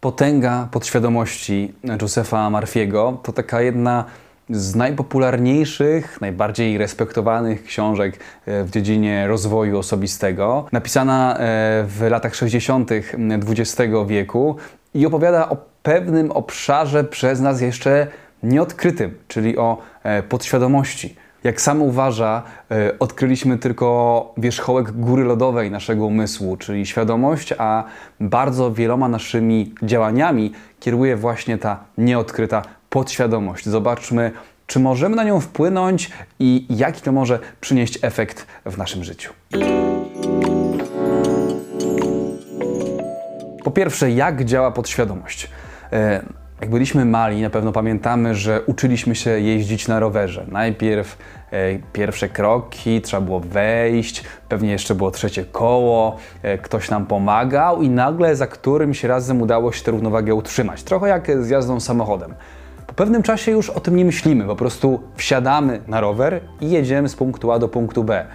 Potęga podświadomości Josefa Marfiego to taka jedna z najpopularniejszych, najbardziej respektowanych książek e, w dziedzinie rozwoju osobistego. Napisana e, w latach 60. XX wieku i opowiada o pewnym obszarze przez nas jeszcze nieodkrytym, czyli o e, podświadomości. Jak sam uważa, e, odkryliśmy tylko wierzchołek góry lodowej naszego umysłu, czyli świadomość, a bardzo wieloma naszymi działaniami kieruje właśnie ta nieodkryta podświadomość. Zobaczmy, czy możemy na nią wpłynąć i jaki to może przynieść efekt w naszym życiu. Po pierwsze, jak działa podświadomość? Jak byliśmy mali, na pewno pamiętamy, że uczyliśmy się jeździć na rowerze. Najpierw e, pierwsze kroki, trzeba było wejść, pewnie jeszcze było trzecie koło, e, ktoś nam pomagał i nagle za którymś razem udało się tę równowagę utrzymać. Trochę jak z jazdą samochodem. Po pewnym czasie już o tym nie myślimy, po prostu wsiadamy na rower i jedziemy z punktu A do punktu B.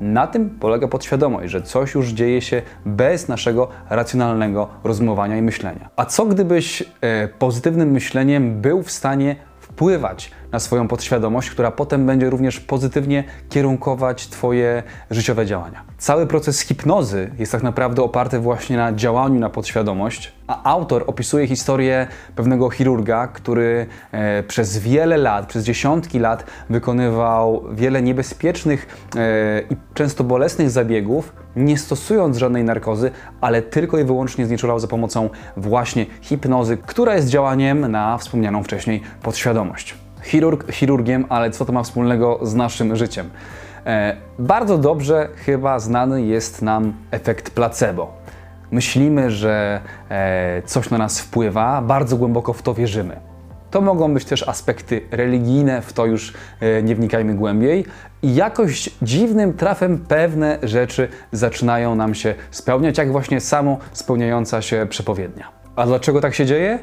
Na tym polega podświadomość, że coś już dzieje się bez naszego racjonalnego rozumowania i myślenia. A co gdybyś e, pozytywnym myśleniem był w stanie wpływać na swoją podświadomość, która potem będzie również pozytywnie kierunkować Twoje życiowe działania. Cały proces hipnozy jest tak naprawdę oparty właśnie na działaniu na podświadomość, a autor opisuje historię pewnego chirurga, który e, przez wiele lat, przez dziesiątki lat wykonywał wiele niebezpiecznych e, i często bolesnych zabiegów, nie stosując żadnej narkozy, ale tylko i wyłącznie znieczulał za pomocą właśnie hipnozy, która jest działaniem na wspomnianą wcześniej podświadomość. Chirurg chirurgiem, ale co to ma wspólnego z naszym życiem? E, bardzo dobrze chyba znany jest nam efekt placebo. Myślimy, że e, coś na nas wpływa, bardzo głęboko w to wierzymy. To mogą być też aspekty religijne, w to już e, nie wnikajmy głębiej. I jakoś dziwnym trafem pewne rzeczy zaczynają nam się spełniać, jak właśnie samo spełniająca się przepowiednia. A dlaczego tak się dzieje?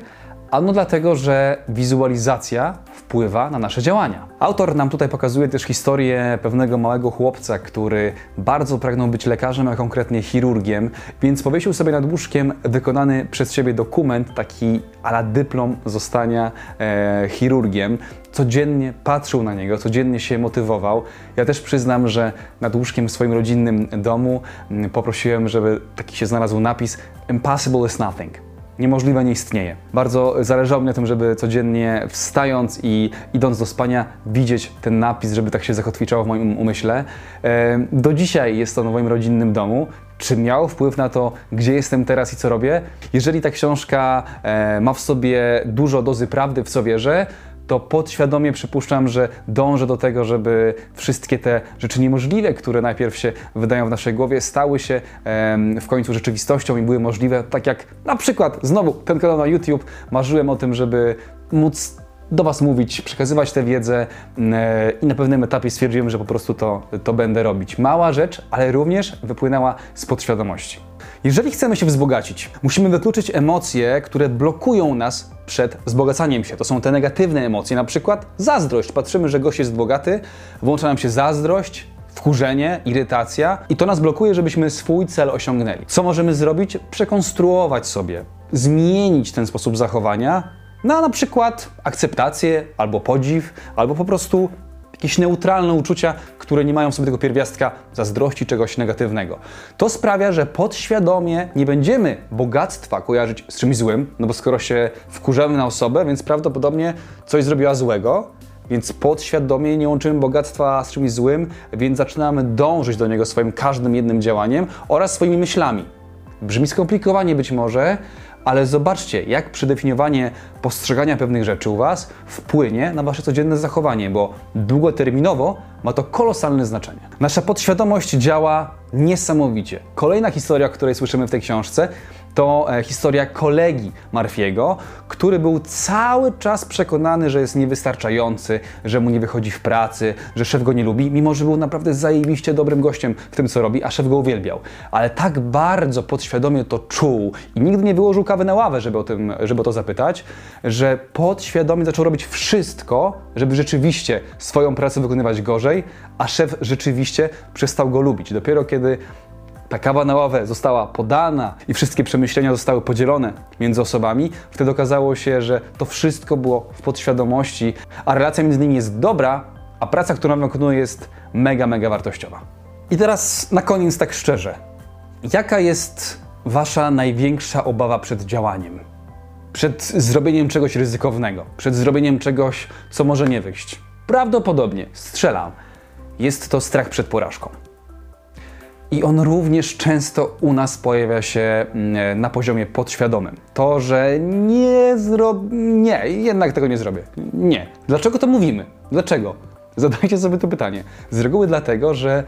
Ano dlatego, że wizualizacja wpływa na nasze działania. Autor nam tutaj pokazuje też historię pewnego małego chłopca, który bardzo pragnął być lekarzem, a konkretnie chirurgiem, więc powiesił sobie nad łóżkiem wykonany przez siebie dokument, taki ala dyplom zostania e, chirurgiem. Codziennie patrzył na niego, codziennie się motywował. Ja też przyznam, że nad łóżkiem w swoim rodzinnym domu mm, poprosiłem, żeby taki się znalazł napis Impossible is nothing Niemożliwe nie istnieje. Bardzo zależało mi na tym, żeby codziennie wstając i idąc do spania widzieć ten napis, żeby tak się zakotwiczało w moim umyśle. Do dzisiaj jest to na moim rodzinnym domu. Czy miał wpływ na to, gdzie jestem teraz i co robię? Jeżeli ta książka e, ma w sobie dużo dozy prawdy, w co wierzę, to podświadomie przypuszczam, że dążę do tego, żeby wszystkie te rzeczy niemożliwe, które najpierw się wydają w naszej głowie, stały się w końcu rzeczywistością i były możliwe. Tak jak na przykład znowu ten kanał na YouTube, marzyłem o tym, żeby móc do Was mówić, przekazywać tę wiedzę e, i na pewnym etapie stwierdziłem, że po prostu to, to będę robić. Mała rzecz, ale również wypłynęła z podświadomości. Jeżeli chcemy się wzbogacić, musimy wykluczyć emocje, które blokują nas przed wzbogacaniem się. To są te negatywne emocje, na przykład zazdrość. Patrzymy, że gość jest bogaty, włącza nam się zazdrość, wkurzenie, irytacja i to nas blokuje, żebyśmy swój cel osiągnęli. Co możemy zrobić? Przekonstruować sobie, zmienić ten sposób zachowania na na przykład akceptację albo podziw, albo po prostu jakieś neutralne uczucia, które nie mają w sobie tego pierwiastka zazdrości, czegoś negatywnego. To sprawia, że podświadomie nie będziemy bogactwa kojarzyć z czymś złym, no bo skoro się wkurzamy na osobę, więc prawdopodobnie coś zrobiła złego, więc podświadomie nie łączymy bogactwa z czymś złym, więc zaczynamy dążyć do niego swoim każdym jednym działaniem oraz swoimi myślami. Brzmi skomplikowanie być może, ale zobaczcie, jak przedefiniowanie postrzegania pewnych rzeczy u Was wpłynie na Wasze codzienne zachowanie, bo długoterminowo ma to kolosalne znaczenie. Nasza podświadomość działa niesamowicie. Kolejna historia, o której słyszymy w tej książce, to e, historia kolegi Marfiego, który był cały czas przekonany, że jest niewystarczający, że mu nie wychodzi w pracy, że szef go nie lubi, mimo że był naprawdę zajebiście dobrym gościem w tym, co robi, a szef go uwielbiał. Ale tak bardzo podświadomie to czuł i nigdy nie wyłożył kawy na ławę, żeby o, tym, żeby o to zapytać, że podświadomie zaczął robić wszystko, żeby rzeczywiście swoją pracę wykonywać gorzej, a szef rzeczywiście przestał go lubić. Dopiero kiedy ta kawa na ławę została podana i wszystkie przemyślenia zostały podzielone między osobami, wtedy okazało się, że to wszystko było w podświadomości, a relacja między nimi jest dobra, a praca, którą wykonuję jest mega, mega wartościowa. I teraz na koniec tak szczerze. Jaka jest wasza największa obawa przed działaniem? Przed zrobieniem czegoś ryzykownego, przed zrobieniem czegoś, co może nie wyjść? Prawdopodobnie, strzelam, jest to strach przed porażką. I on również często u nas pojawia się mm, na poziomie podświadomym. To, że nie zrobię. Nie, jednak tego nie zrobię. Nie. Dlaczego to mówimy? Dlaczego? Zadajcie sobie to pytanie. Z reguły dlatego, że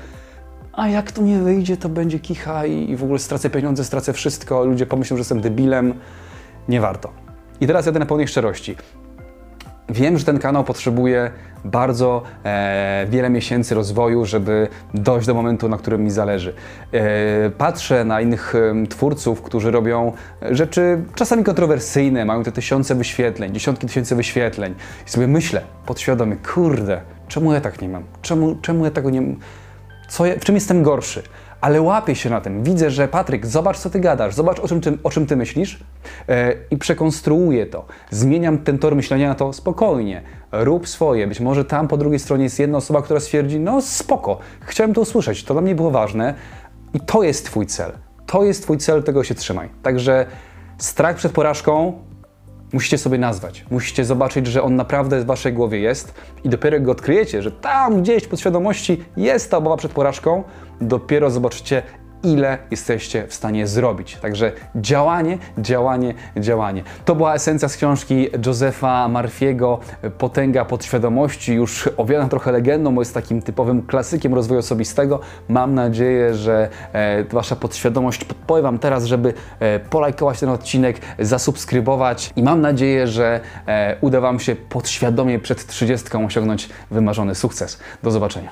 a jak to nie wyjdzie, to będzie kicha i w ogóle stracę pieniądze, stracę wszystko, ludzie pomyślą, że jestem debilem. Nie warto. I teraz jadę na pełnej szczerości. Wiem, że ten kanał potrzebuje bardzo e, wiele miesięcy rozwoju, żeby dojść do momentu, na którym mi zależy. E, patrzę na innych e, twórców, którzy robią rzeczy czasami kontrowersyjne, mają te tysiące wyświetleń, dziesiątki tysięcy wyświetleń i sobie myślę podświadomie, kurde, czemu ja tak nie mam? Czemu, czemu ja tego nie mam? Co ja, w czym jestem gorszy? Ale łapię się na tym. Widzę, że Patryk, zobacz co ty gadasz, zobacz o czym ty, o czym ty myślisz e, i przekonstruuję to. Zmieniam ten tor myślenia na to spokojnie. Rób swoje. Być może tam po drugiej stronie jest jedna osoba, która stwierdzi, no spoko, chciałem to usłyszeć, to dla mnie było ważne i to jest twój cel. To jest twój cel, tego się trzymaj. Także strach przed porażką musicie sobie nazwać. Musicie zobaczyć, że on naprawdę w waszej głowie jest i dopiero jak go odkryjecie, że tam gdzieś w podświadomości jest ta obawa przed porażką, dopiero zobaczycie, ile jesteście w stanie zrobić. Także działanie, działanie, działanie. To była esencja z książki Josefa Marfiego Potęga podświadomości, już owiana trochę legendą, bo jest takim typowym klasykiem rozwoju osobistego. Mam nadzieję, że e, wasza podświadomość podpowie wam teraz, żeby e, polajkować ten odcinek, zasubskrybować i mam nadzieję, że e, uda wam się podświadomie przed 30 osiągnąć wymarzony sukces. Do zobaczenia.